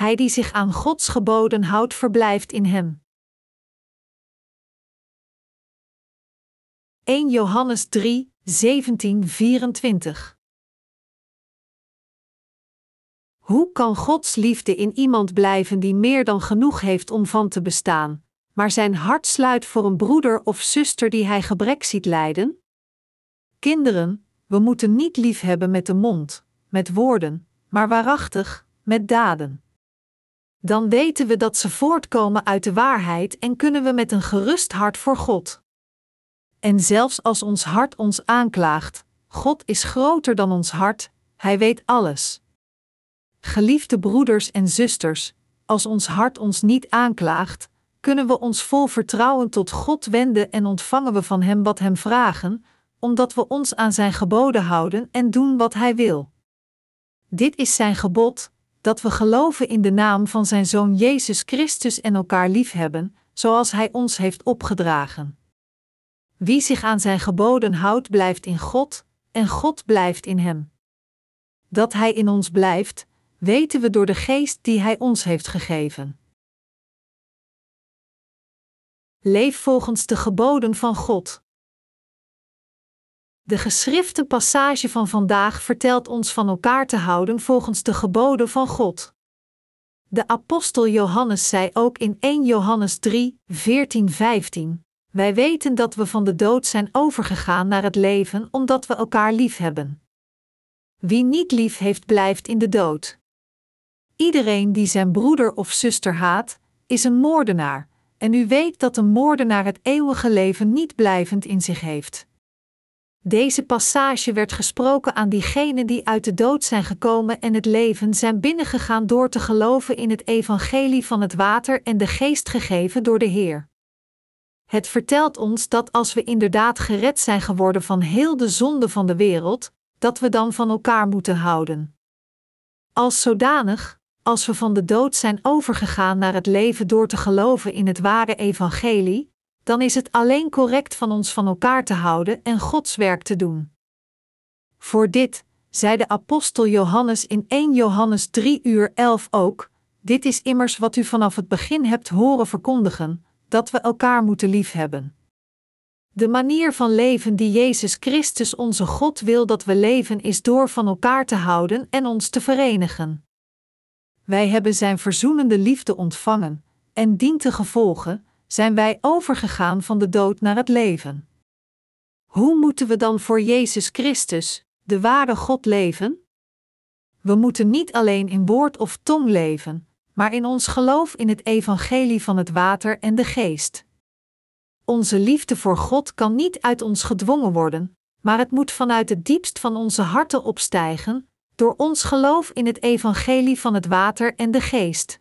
Hij die zich aan Gods geboden houdt, verblijft in hem. 1 Johannes 3, 17, 24 Hoe kan Gods liefde in iemand blijven die meer dan genoeg heeft om van te bestaan, maar zijn hart sluit voor een broeder of zuster die hij gebrek ziet lijden? Kinderen, we moeten niet lief hebben met de mond, met woorden, maar waarachtig, met daden. Dan weten we dat ze voortkomen uit de waarheid en kunnen we met een gerust hart voor God. En zelfs als ons hart ons aanklaagt, God is groter dan ons hart, Hij weet alles. Geliefde broeders en zusters, als ons hart ons niet aanklaagt, kunnen we ons vol vertrouwen tot God wenden en ontvangen we van Hem wat Hem vragen, omdat we ons aan Zijn geboden houden en doen wat Hij wil. Dit is Zijn gebod, dat we geloven in de naam van Zijn Zoon Jezus Christus en elkaar liefhebben, zoals Hij ons heeft opgedragen. Wie zich aan Zijn geboden houdt, blijft in God, en God blijft in Hem. Dat Hij in ons blijft, weten we door de geest die Hij ons heeft gegeven. Leef volgens de geboden van God. De geschrifte passage van vandaag vertelt ons van elkaar te houden volgens de geboden van God. De apostel Johannes zei ook in 1 Johannes 3, 14, 15: Wij weten dat we van de dood zijn overgegaan naar het leven omdat we elkaar lief hebben. Wie niet lief heeft, blijft in de dood. Iedereen die zijn broeder of zuster haat, is een moordenaar, en u weet dat een moordenaar het eeuwige leven niet blijvend in zich heeft. Deze passage werd gesproken aan diegenen die uit de dood zijn gekomen en het leven zijn binnengegaan door te geloven in het evangelie van het water en de geest gegeven door de Heer. Het vertelt ons dat als we inderdaad gered zijn geworden van heel de zonde van de wereld, dat we dan van elkaar moeten houden. Als zodanig, als we van de dood zijn overgegaan naar het leven door te geloven in het ware evangelie, dan is het alleen correct van ons van elkaar te houden en Gods werk te doen. Voor dit, zei de apostel Johannes in 1 Johannes 3 uur 11 ook, dit is immers wat u vanaf het begin hebt horen verkondigen, dat we elkaar moeten liefhebben. De manier van leven die Jezus Christus onze God wil dat we leven is door van elkaar te houden en ons te verenigen. Wij hebben Zijn verzoenende liefde ontvangen, en dient te gevolgen, zijn wij overgegaan van de dood naar het leven. Hoe moeten we dan voor Jezus Christus, de ware God, leven? We moeten niet alleen in woord of tong leven, maar in ons geloof in het evangelie van het water en de geest. Onze liefde voor God kan niet uit ons gedwongen worden, maar het moet vanuit het diepst van onze harten opstijgen, door ons geloof in het evangelie van het water en de geest.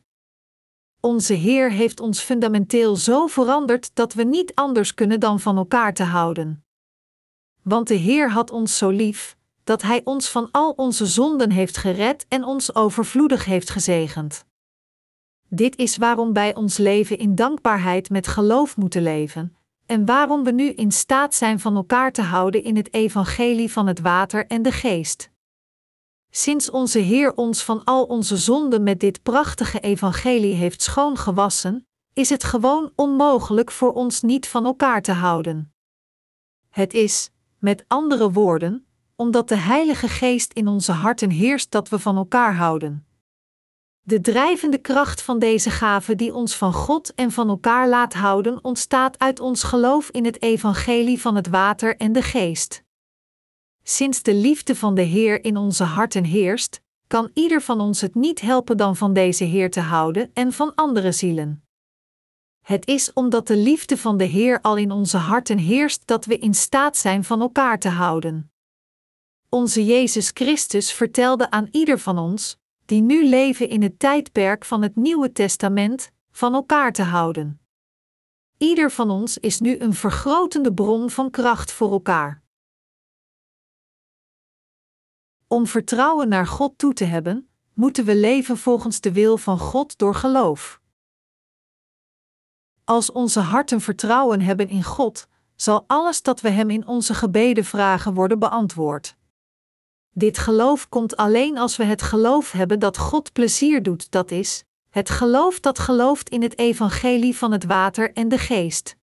Onze Heer heeft ons fundamenteel zo veranderd dat we niet anders kunnen dan van elkaar te houden. Want de Heer had ons zo lief, dat Hij ons van al onze zonden heeft gered en ons overvloedig heeft gezegend. Dit is waarom wij ons leven in dankbaarheid met geloof moeten leven, en waarom we nu in staat zijn van elkaar te houden in het evangelie van het water en de geest. Sinds onze Heer ons van al onze zonden met dit prachtige evangelie heeft schoongewassen, is het gewoon onmogelijk voor ons niet van elkaar te houden. Het is, met andere woorden, omdat de Heilige Geest in onze harten heerst dat we van elkaar houden. De drijvende kracht van deze gave die ons van God en van elkaar laat houden, ontstaat uit ons geloof in het evangelie van het water en de geest. Sinds de liefde van de Heer in onze harten heerst, kan ieder van ons het niet helpen dan van deze Heer te houden en van andere zielen. Het is omdat de liefde van de Heer al in onze harten heerst dat we in staat zijn van elkaar te houden. Onze Jezus Christus vertelde aan ieder van ons, die nu leven in het tijdperk van het Nieuwe Testament, van elkaar te houden. Ieder van ons is nu een vergrotende bron van kracht voor elkaar. Om vertrouwen naar God toe te hebben, moeten we leven volgens de wil van God door geloof. Als onze harten vertrouwen hebben in God, zal alles dat we Hem in onze gebeden vragen worden beantwoord. Dit geloof komt alleen als we het geloof hebben dat God plezier doet, dat is, het geloof dat gelooft in het evangelie van het water en de geest.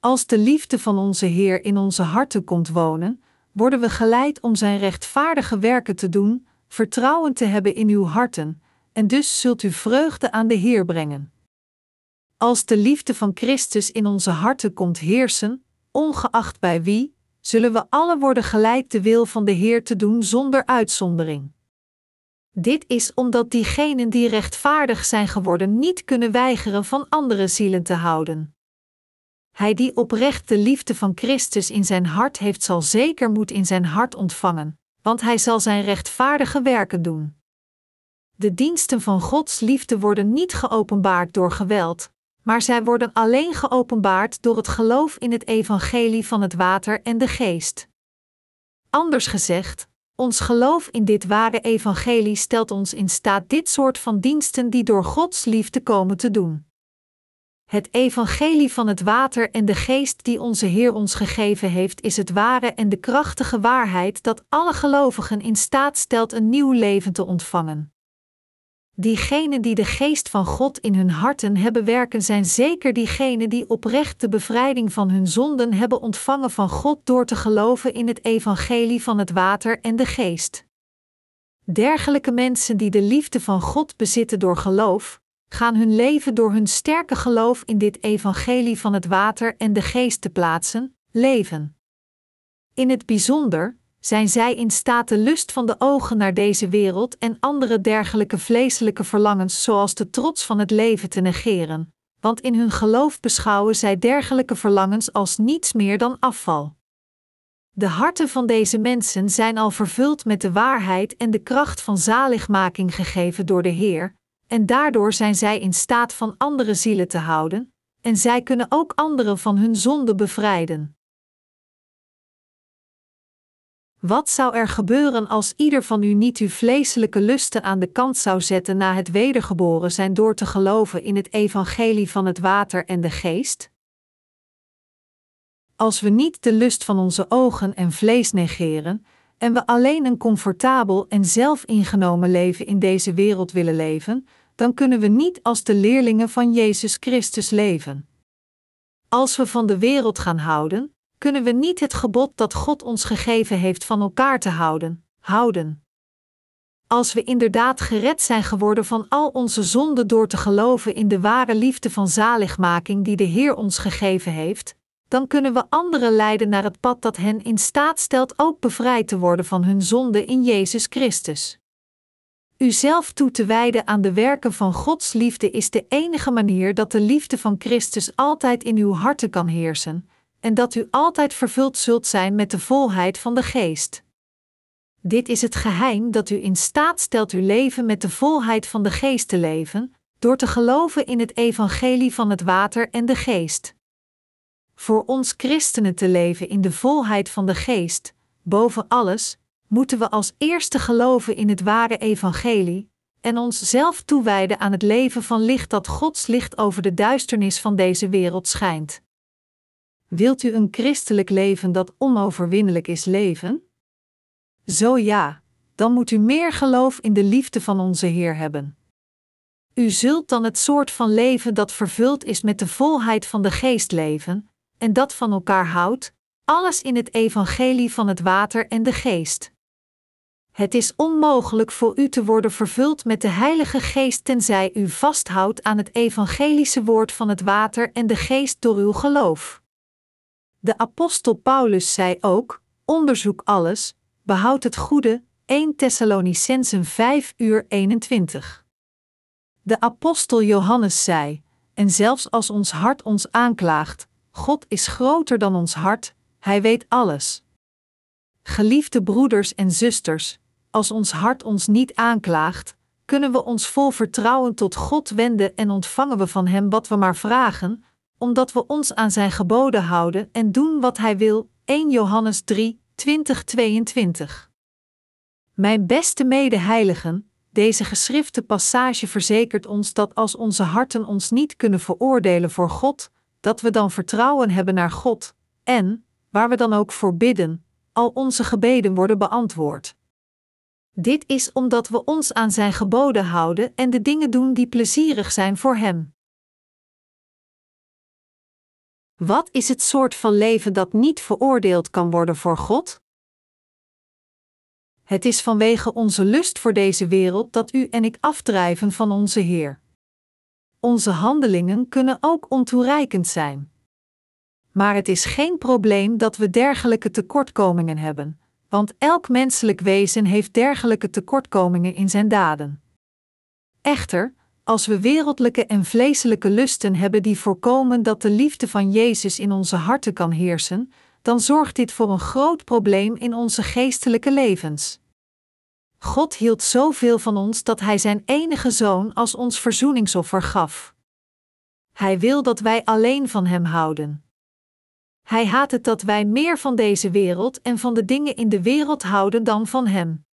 Als de liefde van onze Heer in onze harten komt wonen, worden we geleid om Zijn rechtvaardige werken te doen, vertrouwen te hebben in uw harten, en dus zult u vreugde aan de Heer brengen. Als de liefde van Christus in onze harten komt heersen, ongeacht bij wie, zullen we alle worden geleid de wil van de Heer te doen zonder uitzondering. Dit is omdat diegenen die rechtvaardig zijn geworden niet kunnen weigeren van andere zielen te houden. Hij die oprecht de liefde van Christus in zijn hart heeft, zal zeker moed in zijn hart ontvangen, want hij zal zijn rechtvaardige werken doen. De diensten van Gods liefde worden niet geopenbaard door geweld, maar zij worden alleen geopenbaard door het geloof in het evangelie van het water en de geest. Anders gezegd, ons geloof in dit ware evangelie stelt ons in staat dit soort van diensten die door Gods liefde komen te doen. Het evangelie van het water en de geest die onze Heer ons gegeven heeft, is het ware en de krachtige waarheid dat alle gelovigen in staat stelt een nieuw leven te ontvangen. Diegenen die de geest van God in hun harten hebben werken, zijn zeker diegenen die oprecht de bevrijding van hun zonden hebben ontvangen van God door te geloven in het evangelie van het water en de geest. Dergelijke mensen die de liefde van God bezitten door geloof, gaan hun leven door hun sterke geloof in dit evangelie van het water en de geest te plaatsen, leven. In het bijzonder zijn zij in staat de lust van de ogen naar deze wereld en andere dergelijke vleeselijke verlangens, zoals de trots van het leven, te negeren, want in hun geloof beschouwen zij dergelijke verlangens als niets meer dan afval. De harten van deze mensen zijn al vervuld met de waarheid en de kracht van zaligmaking gegeven door de Heer, en daardoor zijn zij in staat van andere zielen te houden, en zij kunnen ook anderen van hun zonde bevrijden. Wat zou er gebeuren als ieder van u niet uw vleeselijke lusten aan de kant zou zetten na het wedergeboren zijn door te geloven in het evangelie van het water en de geest? Als we niet de lust van onze ogen en vlees negeren, en we alleen een comfortabel en zelfingenomen leven in deze wereld willen leven, dan kunnen we niet als de leerlingen van Jezus Christus leven. Als we van de wereld gaan houden, kunnen we niet het gebod dat God ons gegeven heeft van elkaar te houden, houden. Als we inderdaad gered zijn geworden van al onze zonden door te geloven in de ware liefde van zaligmaking die de Heer ons gegeven heeft, dan kunnen we anderen leiden naar het pad dat hen in staat stelt ook bevrijd te worden van hun zonde in Jezus Christus. Uzelf toe te wijden aan de werken van Gods liefde is de enige manier dat de liefde van Christus altijd in uw harten kan heersen, en dat u altijd vervuld zult zijn met de volheid van de Geest. Dit is het geheim dat u in staat stelt uw leven met de volheid van de Geest te leven, door te geloven in het evangelie van het water en de Geest. Voor ons christenen te leven in de volheid van de Geest, boven alles, moeten we als eerste geloven in het ware evangelie en ons zelf toewijden aan het leven van licht dat Gods licht over de duisternis van deze wereld schijnt. Wilt u een christelijk leven dat onoverwinnelijk is leven? Zo ja, dan moet u meer geloof in de liefde van onze Heer hebben. U zult dan het soort van leven dat vervuld is met de volheid van de geest leven, en dat van elkaar houdt, alles in het evangelie van het water en de geest. Het is onmogelijk voor u te worden vervuld met de Heilige Geest tenzij u vasthoudt aan het evangelische woord van het water en de geest door uw geloof. De apostel Paulus zei ook: onderzoek alles, behoud het goede. 1 Thessalonicensen 5 uur 21. De apostel Johannes zei: En zelfs als ons hart ons aanklaagt, God is groter dan ons hart, Hij weet alles. Geliefde broeders en zusters, als ons hart ons niet aanklaagt, kunnen we ons vol vertrouwen tot God wenden en ontvangen we van Hem wat we maar vragen, omdat we ons aan Zijn geboden houden en doen wat Hij wil. 1 Johannes 3, 20, 22. Mijn beste medeheiligen, deze geschrifte passage verzekert ons dat als onze harten ons niet kunnen veroordelen voor God, dat we dan vertrouwen hebben naar God, en, waar we dan ook voor bidden, al onze gebeden worden beantwoord. Dit is omdat we ons aan Zijn geboden houden en de dingen doen die plezierig zijn voor Hem. Wat is het soort van leven dat niet veroordeeld kan worden voor God? Het is vanwege onze lust voor deze wereld dat u en ik afdrijven van onze Heer. Onze handelingen kunnen ook ontoereikend zijn. Maar het is geen probleem dat we dergelijke tekortkomingen hebben, want elk menselijk wezen heeft dergelijke tekortkomingen in zijn daden. Echter, als we wereldlijke en vleeselijke lusten hebben die voorkomen dat de liefde van Jezus in onze harten kan heersen, dan zorgt dit voor een groot probleem in onze geestelijke levens. God hield zoveel van ons dat Hij Zijn enige zoon als ons verzoeningsoffer gaf. Hij wil dat wij alleen van Hem houden. Hij haat het dat wij meer van deze wereld en van de dingen in de wereld houden dan van Hem.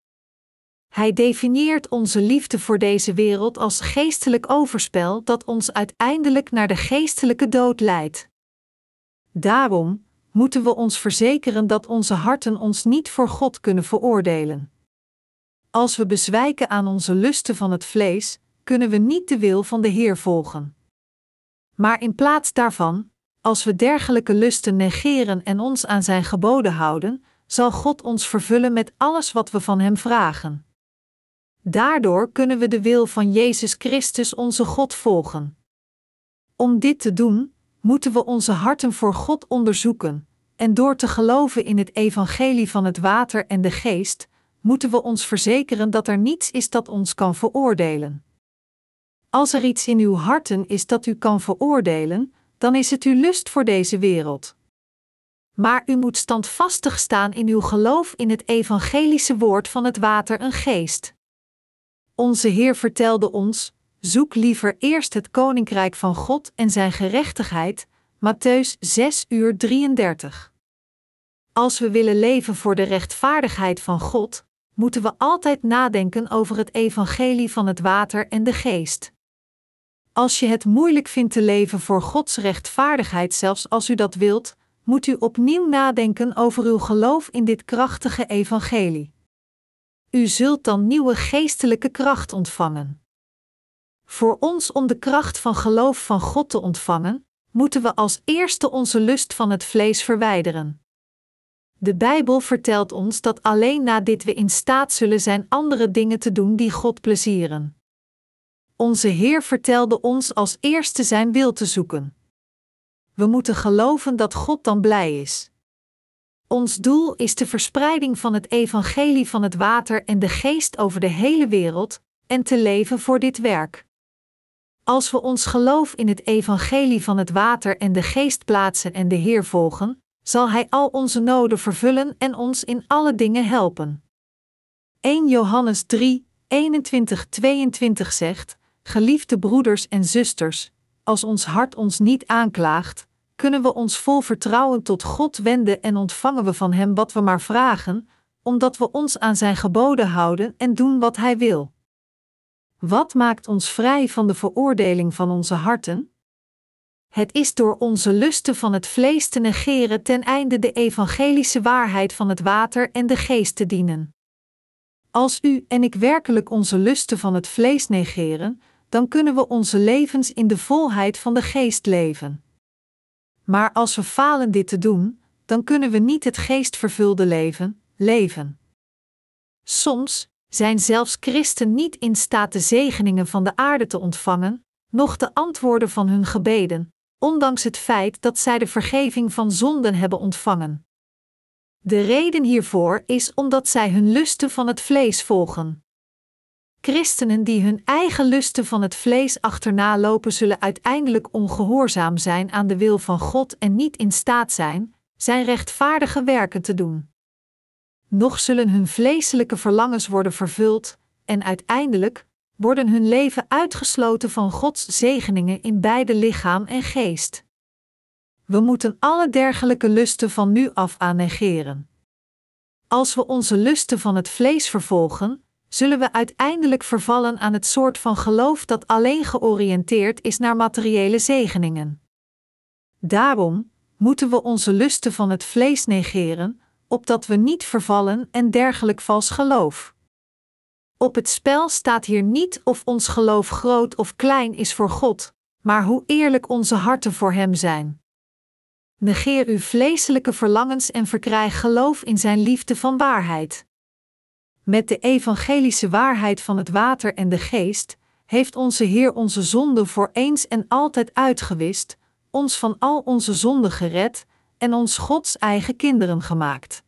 Hij definieert onze liefde voor deze wereld als geestelijk overspel dat ons uiteindelijk naar de geestelijke dood leidt. Daarom moeten we ons verzekeren dat onze harten ons niet voor God kunnen veroordelen. Als we bezwijken aan onze lusten van het vlees, kunnen we niet de wil van de Heer volgen. Maar in plaats daarvan, als we dergelijke lusten negeren en ons aan Zijn geboden houden, zal God ons vervullen met alles wat we van Hem vragen. Daardoor kunnen we de wil van Jezus Christus onze God volgen. Om dit te doen, moeten we onze harten voor God onderzoeken, en door te geloven in het evangelie van het water en de geest, moeten we ons verzekeren dat er niets is dat ons kan veroordelen. Als er iets in uw harten is dat u kan veroordelen, dan is het uw lust voor deze wereld. Maar u moet standvastig staan in uw geloof in het evangelische woord van het water en geest. Onze Heer vertelde ons: zoek liever eerst het koninkrijk van God en zijn gerechtigheid. Matthäus 6 uur 33. Als we willen leven voor de rechtvaardigheid van God, moeten we altijd nadenken over het evangelie van het water en de geest. Als je het moeilijk vindt te leven voor Gods rechtvaardigheid, zelfs als u dat wilt, moet u opnieuw nadenken over uw geloof in dit krachtige evangelie. U zult dan nieuwe geestelijke kracht ontvangen. Voor ons om de kracht van geloof van God te ontvangen, moeten we als eerste onze lust van het vlees verwijderen. De Bijbel vertelt ons dat alleen na dit we in staat zullen zijn andere dingen te doen die God plezieren. Onze Heer vertelde ons als eerste Zijn wil te zoeken. We moeten geloven dat God dan blij is. Ons doel is de verspreiding van het evangelie van het water en de geest over de hele wereld en te leven voor dit werk. Als we ons geloof in het evangelie van het water en de geest plaatsen en de Heer volgen, zal Hij al onze noden vervullen en ons in alle dingen helpen. 1 Johannes 3, 21-22 zegt: Geliefde broeders en zusters, als ons hart ons niet aanklaagt, kunnen we ons vol vertrouwen tot God wenden en ontvangen we van Hem wat we maar vragen, omdat we ons aan Zijn geboden houden en doen wat Hij wil. Wat maakt ons vrij van de veroordeling van onze harten? Het is door onze lusten van het vlees te negeren ten einde de evangelische waarheid van het water en de geest te dienen. Als u en ik werkelijk onze lusten van het vlees negeren, dan kunnen we onze levens in de volheid van de geest leven. Maar als we falen dit te doen, dan kunnen we niet het geestvervulde leven leven. Soms zijn zelfs christen niet in staat de zegeningen van de aarde te ontvangen, noch de antwoorden van hun gebeden, ondanks het feit dat zij de vergeving van zonden hebben ontvangen. De reden hiervoor is omdat zij hun lusten van het vlees volgen. Christenen die hun eigen lusten van het vlees achterna lopen, zullen uiteindelijk ongehoorzaam zijn aan de wil van God en niet in staat zijn zijn rechtvaardige werken te doen. Nog zullen hun vleeselijke verlangens worden vervuld, en uiteindelijk worden hun leven uitgesloten van Gods zegeningen in beide lichaam en geest. We moeten alle dergelijke lusten van nu af aan negeren. Als we onze lusten van het vlees vervolgen, zullen we uiteindelijk vervallen aan het soort van geloof dat alleen georiënteerd is naar materiële zegeningen. Daarom moeten we onze lusten van het vlees negeren, opdat we niet vervallen en dergelijk vals geloof. Op het spel staat hier niet of ons geloof groot of klein is voor God, maar hoe eerlijk onze harten voor Hem zijn. Negeer uw vleeselijke verlangens en verkrijg geloof in Zijn liefde van waarheid. Met de evangelische waarheid van het water en de geest heeft onze Heer onze zonden voor eens en altijd uitgewist, ons van al onze zonden gered en ons Gods eigen kinderen gemaakt.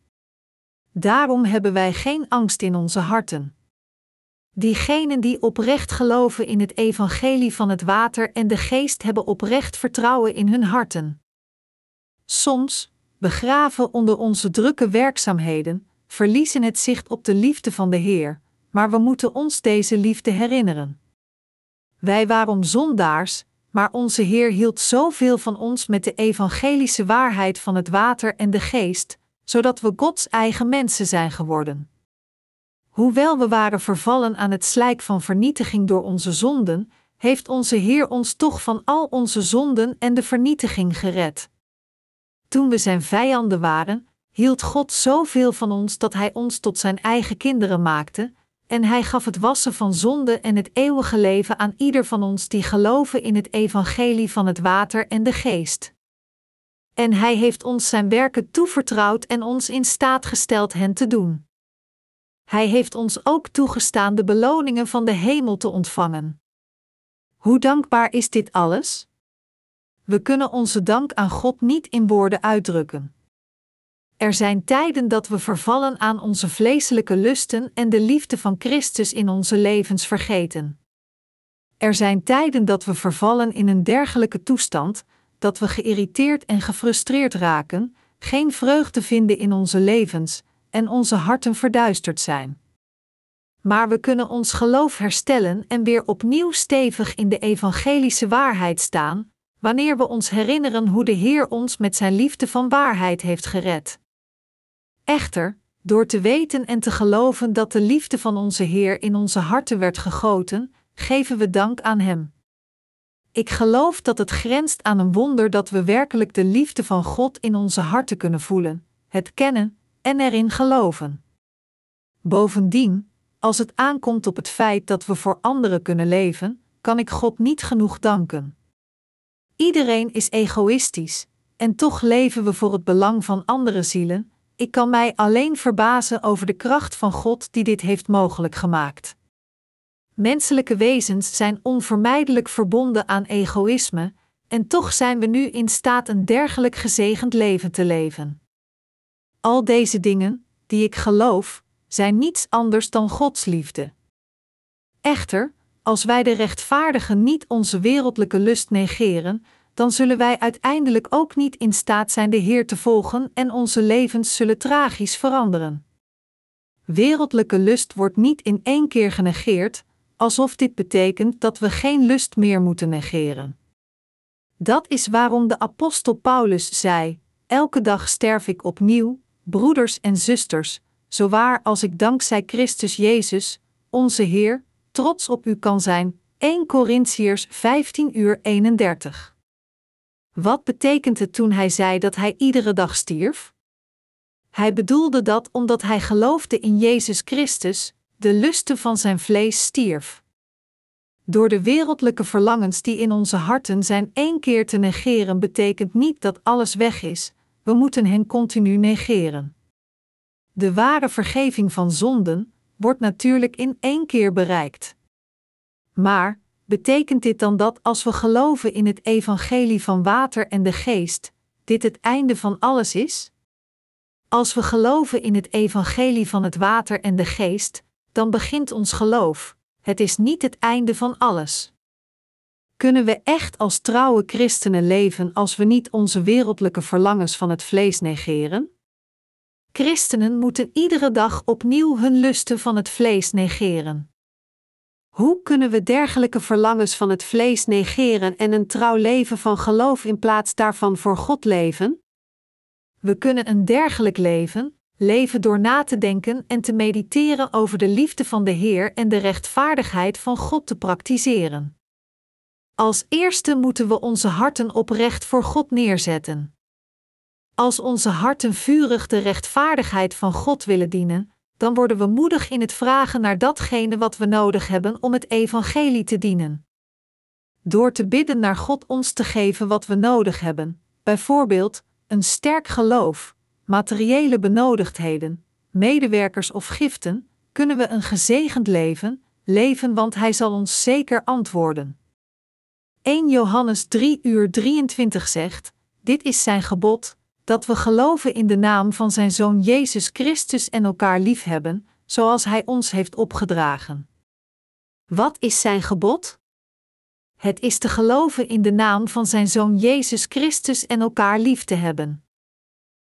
Daarom hebben wij geen angst in onze harten. Diegenen die oprecht geloven in het evangelie van het water en de geest hebben oprecht vertrouwen in hun harten. Soms, begraven onder onze drukke werkzaamheden, verliezen het zicht op de liefde van de Heer, maar we moeten ons deze liefde herinneren. Wij waren zondaars, maar onze Heer hield zoveel van ons met de evangelische waarheid van het water en de geest, zodat we Gods eigen mensen zijn geworden. Hoewel we waren vervallen aan het slijk van vernietiging door onze zonden, heeft onze Heer ons toch van al onze zonden en de vernietiging gered. Toen we zijn vijanden waren, hield God zoveel van ons dat Hij ons tot Zijn eigen kinderen maakte, en Hij gaf het wassen van zonde en het eeuwige leven aan ieder van ons die geloven in het evangelie van het water en de geest. En Hij heeft ons Zijn werken toevertrouwd en ons in staat gesteld hen te doen. Hij heeft ons ook toegestaan de beloningen van de hemel te ontvangen. Hoe dankbaar is dit alles? We kunnen onze dank aan God niet in woorden uitdrukken. Er zijn tijden dat we vervallen aan onze vleeselijke lusten en de liefde van Christus in onze levens vergeten. Er zijn tijden dat we vervallen in een dergelijke toestand, dat we geïrriteerd en gefrustreerd raken, geen vreugde vinden in onze levens en onze harten verduisterd zijn. Maar we kunnen ons geloof herstellen en weer opnieuw stevig in de evangelische waarheid staan, wanneer we ons herinneren hoe de Heer ons met zijn liefde van waarheid heeft gered. Echter, door te weten en te geloven dat de liefde van onze Heer in onze harten werd gegoten, geven we dank aan Hem. Ik geloof dat het grenst aan een wonder dat we werkelijk de liefde van God in onze harten kunnen voelen, het kennen en erin geloven. Bovendien, als het aankomt op het feit dat we voor anderen kunnen leven, kan ik God niet genoeg danken. Iedereen is egoïstisch, en toch leven we voor het belang van andere zielen. Ik kan mij alleen verbazen over de kracht van God die dit heeft mogelijk gemaakt. Menselijke wezens zijn onvermijdelijk verbonden aan egoïsme, en toch zijn we nu in staat een dergelijk gezegend leven te leven. Al deze dingen, die ik geloof, zijn niets anders dan Gods liefde. Echter, als wij de rechtvaardigen niet onze wereldlijke lust negeren, dan zullen wij uiteindelijk ook niet in staat zijn de Heer te volgen en onze levens zullen tragisch veranderen. Wereldlijke lust wordt niet in één keer genegeerd, alsof dit betekent dat we geen lust meer moeten negeren. Dat is waarom de apostel Paulus zei: Elke dag sterf ik opnieuw, broeders en zusters, zowaar als ik dankzij Christus Jezus, onze Heer, trots op u kan zijn. 1 Corinthiërs 15 uur 31. Wat betekent het toen hij zei dat hij iedere dag stierf? Hij bedoelde dat omdat hij geloofde in Jezus Christus, de lusten van zijn vlees stierf. Door de wereldlijke verlangens die in onze harten zijn één keer te negeren, betekent niet dat alles weg is, we moeten hen continu negeren. De ware vergeving van zonden wordt natuurlijk in één keer bereikt. Maar, betekent dit dan dat als we geloven in het evangelie van water en de geest, dit het einde van alles is? Als we geloven in het evangelie van het water en de geest, dan begint ons geloof. Het is niet het einde van alles. Kunnen we echt als trouwe christenen leven als we niet onze wereldlijke verlangens van het vlees negeren? Christenen moeten iedere dag opnieuw hun lusten van het vlees negeren. Hoe kunnen we dergelijke verlangens van het vlees negeren en een trouw leven van geloof in plaats daarvan voor God leven? We kunnen een dergelijk leven, leven door na te denken en te mediteren over de liefde van de Heer en de rechtvaardigheid van God te praktiseren. Als eerste moeten we onze harten oprecht voor God neerzetten. Als onze harten vurig de rechtvaardigheid van God willen dienen, dan worden we moedig in het vragen naar datgene wat we nodig hebben om het evangelie te dienen. Door te bidden naar God ons te geven wat we nodig hebben, bijvoorbeeld een sterk geloof, materiële benodigdheden, medewerkers of giften, kunnen we een gezegend leven leven, want Hij zal ons zeker antwoorden. 1 Johannes 3 uur 23 zegt: Dit is zijn gebod, dat we geloven in de naam van zijn Zoon Jezus Christus en elkaar liefhebben, zoals Hij ons heeft opgedragen. Wat is zijn gebod? Het is te geloven in de naam van zijn Zoon Jezus Christus en elkaar lief te hebben.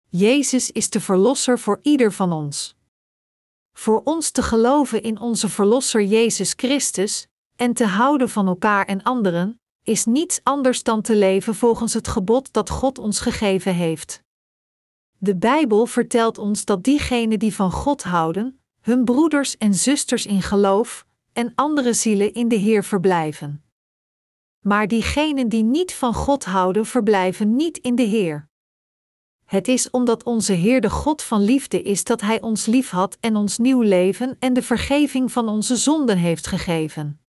Jezus is de Verlosser voor ieder van ons. Voor ons te geloven in onze Verlosser Jezus Christus en te houden van elkaar en anderen, is niets anders dan te leven volgens het gebod dat God ons gegeven heeft. De Bijbel vertelt ons dat diegenen die van God houden, hun broeders en zusters in geloof en andere zielen in de Heer verblijven. Maar diegenen die niet van God houden, verblijven niet in de Heer. Het is omdat onze Heer de God van liefde is dat Hij ons liefhad en ons nieuw leven en de vergeving van onze zonden heeft gegeven.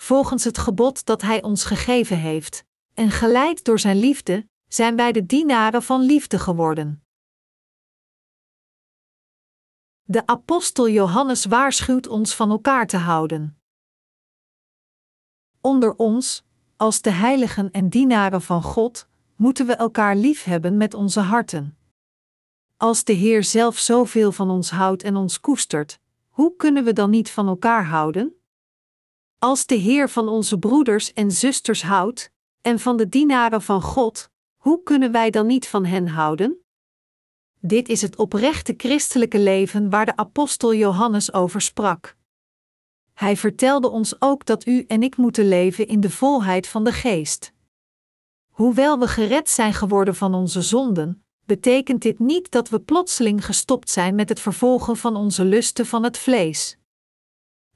Volgens het gebod dat Hij ons gegeven heeft, en geleid door Zijn liefde, zijn wij de dienaren van liefde geworden. De apostel Johannes waarschuwt ons van elkaar te houden. Onder ons, als de heiligen en dienaren van God, moeten we elkaar lief hebben met onze harten. Als de Heer zelf zoveel van ons houdt en ons koestert, hoe kunnen we dan niet van elkaar houden? Als de Heer van onze broeders en zusters houdt, en van de dienaren van God, hoe kunnen wij dan niet van hen houden? Dit is het oprechte christelijke leven waar de apostel Johannes over sprak. Hij vertelde ons ook dat u en ik moeten leven in de volheid van de geest. Hoewel we gered zijn geworden van onze zonden, betekent dit niet dat we plotseling gestopt zijn met het vervolgen van onze lusten van het vlees.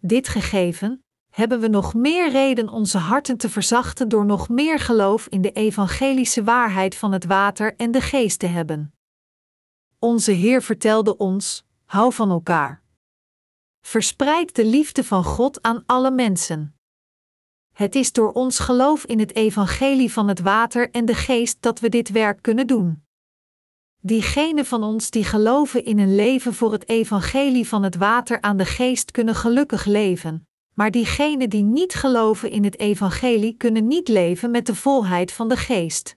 Dit gegeven, hebben we nog meer reden onze harten te verzachten door nog meer geloof in de evangelische waarheid van het water en de geest te hebben. Onze Heer vertelde ons: hou van elkaar. Verspreid de liefde van God aan alle mensen. Het is door ons geloof in het evangelie van het water en de geest dat we dit werk kunnen doen. Diegenen van ons die geloven in een leven voor het evangelie van het water aan de geest kunnen gelukkig leven, maar diegenen die niet geloven in het evangelie kunnen niet leven met de volheid van de geest.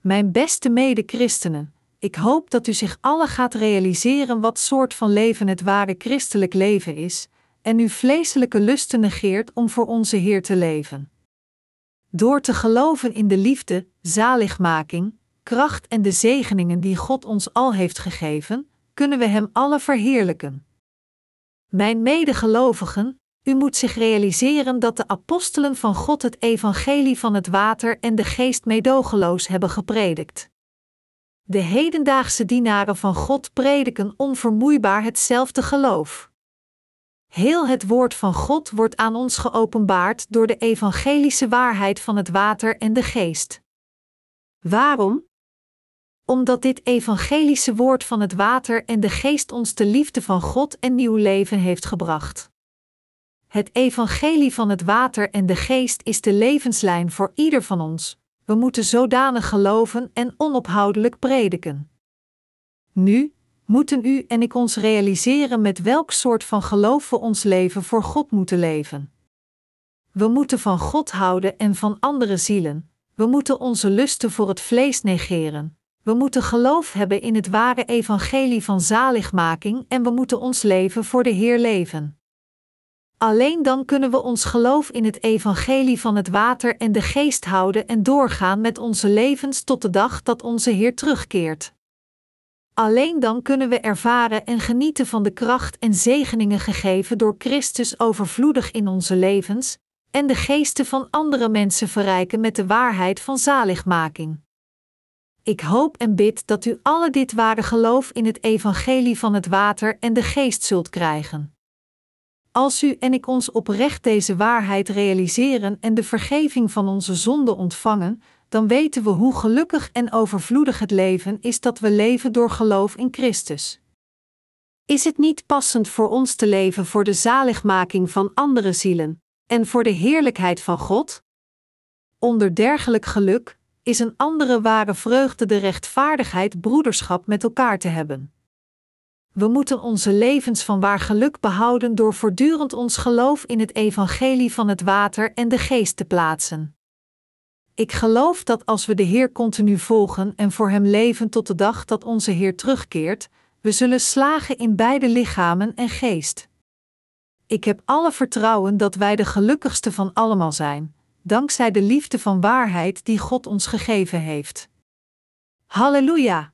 Mijn beste mede-christenen, ik hoop dat u zich alle gaat realiseren wat soort van leven het ware christelijk leven is, en uw vleeselijke lusten negeert om voor onze Heer te leven. Door te geloven in de liefde, zaligmaking, kracht en de zegeningen die God ons al heeft gegeven, kunnen we Hem alle verheerlijken. Mijn medegelovigen, u moet zich realiseren dat de apostelen van God het evangelie van het water en de geest meedogenloos hebben gepredikt. De hedendaagse dienaren van God prediken onvermoeibaar hetzelfde geloof. Heel het woord van God wordt aan ons geopenbaard door de evangelische waarheid van het water en de geest. Waarom? Omdat dit evangelische woord van het water en de geest ons de liefde van God en nieuw leven heeft gebracht. Het evangelie van het water en de geest is de levenslijn voor ieder van ons. We moeten zodanig geloven en onophoudelijk prediken. Nu, moeten u en ik ons realiseren met welk soort van geloof we ons leven voor God moeten leven. We moeten van God houden en van andere zielen. We moeten onze lusten voor het vlees negeren. We moeten geloof hebben in het ware evangelie van zaligmaking en we moeten ons leven voor de Heer leven. Alleen dan kunnen we ons geloof in het evangelie van het water en de geest houden en doorgaan met onze levens tot de dag dat onze Heer terugkeert. Alleen dan kunnen we ervaren en genieten van de kracht en zegeningen gegeven door Christus overvloedig in onze levens, en de geesten van andere mensen verrijken met de waarheid van zaligmaking. Ik hoop en bid dat u alle dit ware geloof in het evangelie van het water en de geest zult krijgen. Als u en ik ons oprecht deze waarheid realiseren en de vergeving van onze zonden ontvangen, dan weten we hoe gelukkig en overvloedig het leven is dat we leven door geloof in Christus. Is het niet passend voor ons te leven voor de zaligmaking van andere zielen en voor de heerlijkheid van God? Onder dergelijk geluk is een andere ware vreugde de rechtvaardigheid broederschap met elkaar te hebben. We moeten onze levens van waar geluk behouden door voortdurend ons geloof in het evangelie van het water en de geest te plaatsen. Ik geloof dat als we de Heer continu volgen en voor Hem leven tot de dag dat onze Heer terugkeert, we zullen slagen in beide lichamen en geest. Ik heb alle vertrouwen dat wij de gelukkigste van allemaal zijn, dankzij de liefde van waarheid die God ons gegeven heeft. Halleluja!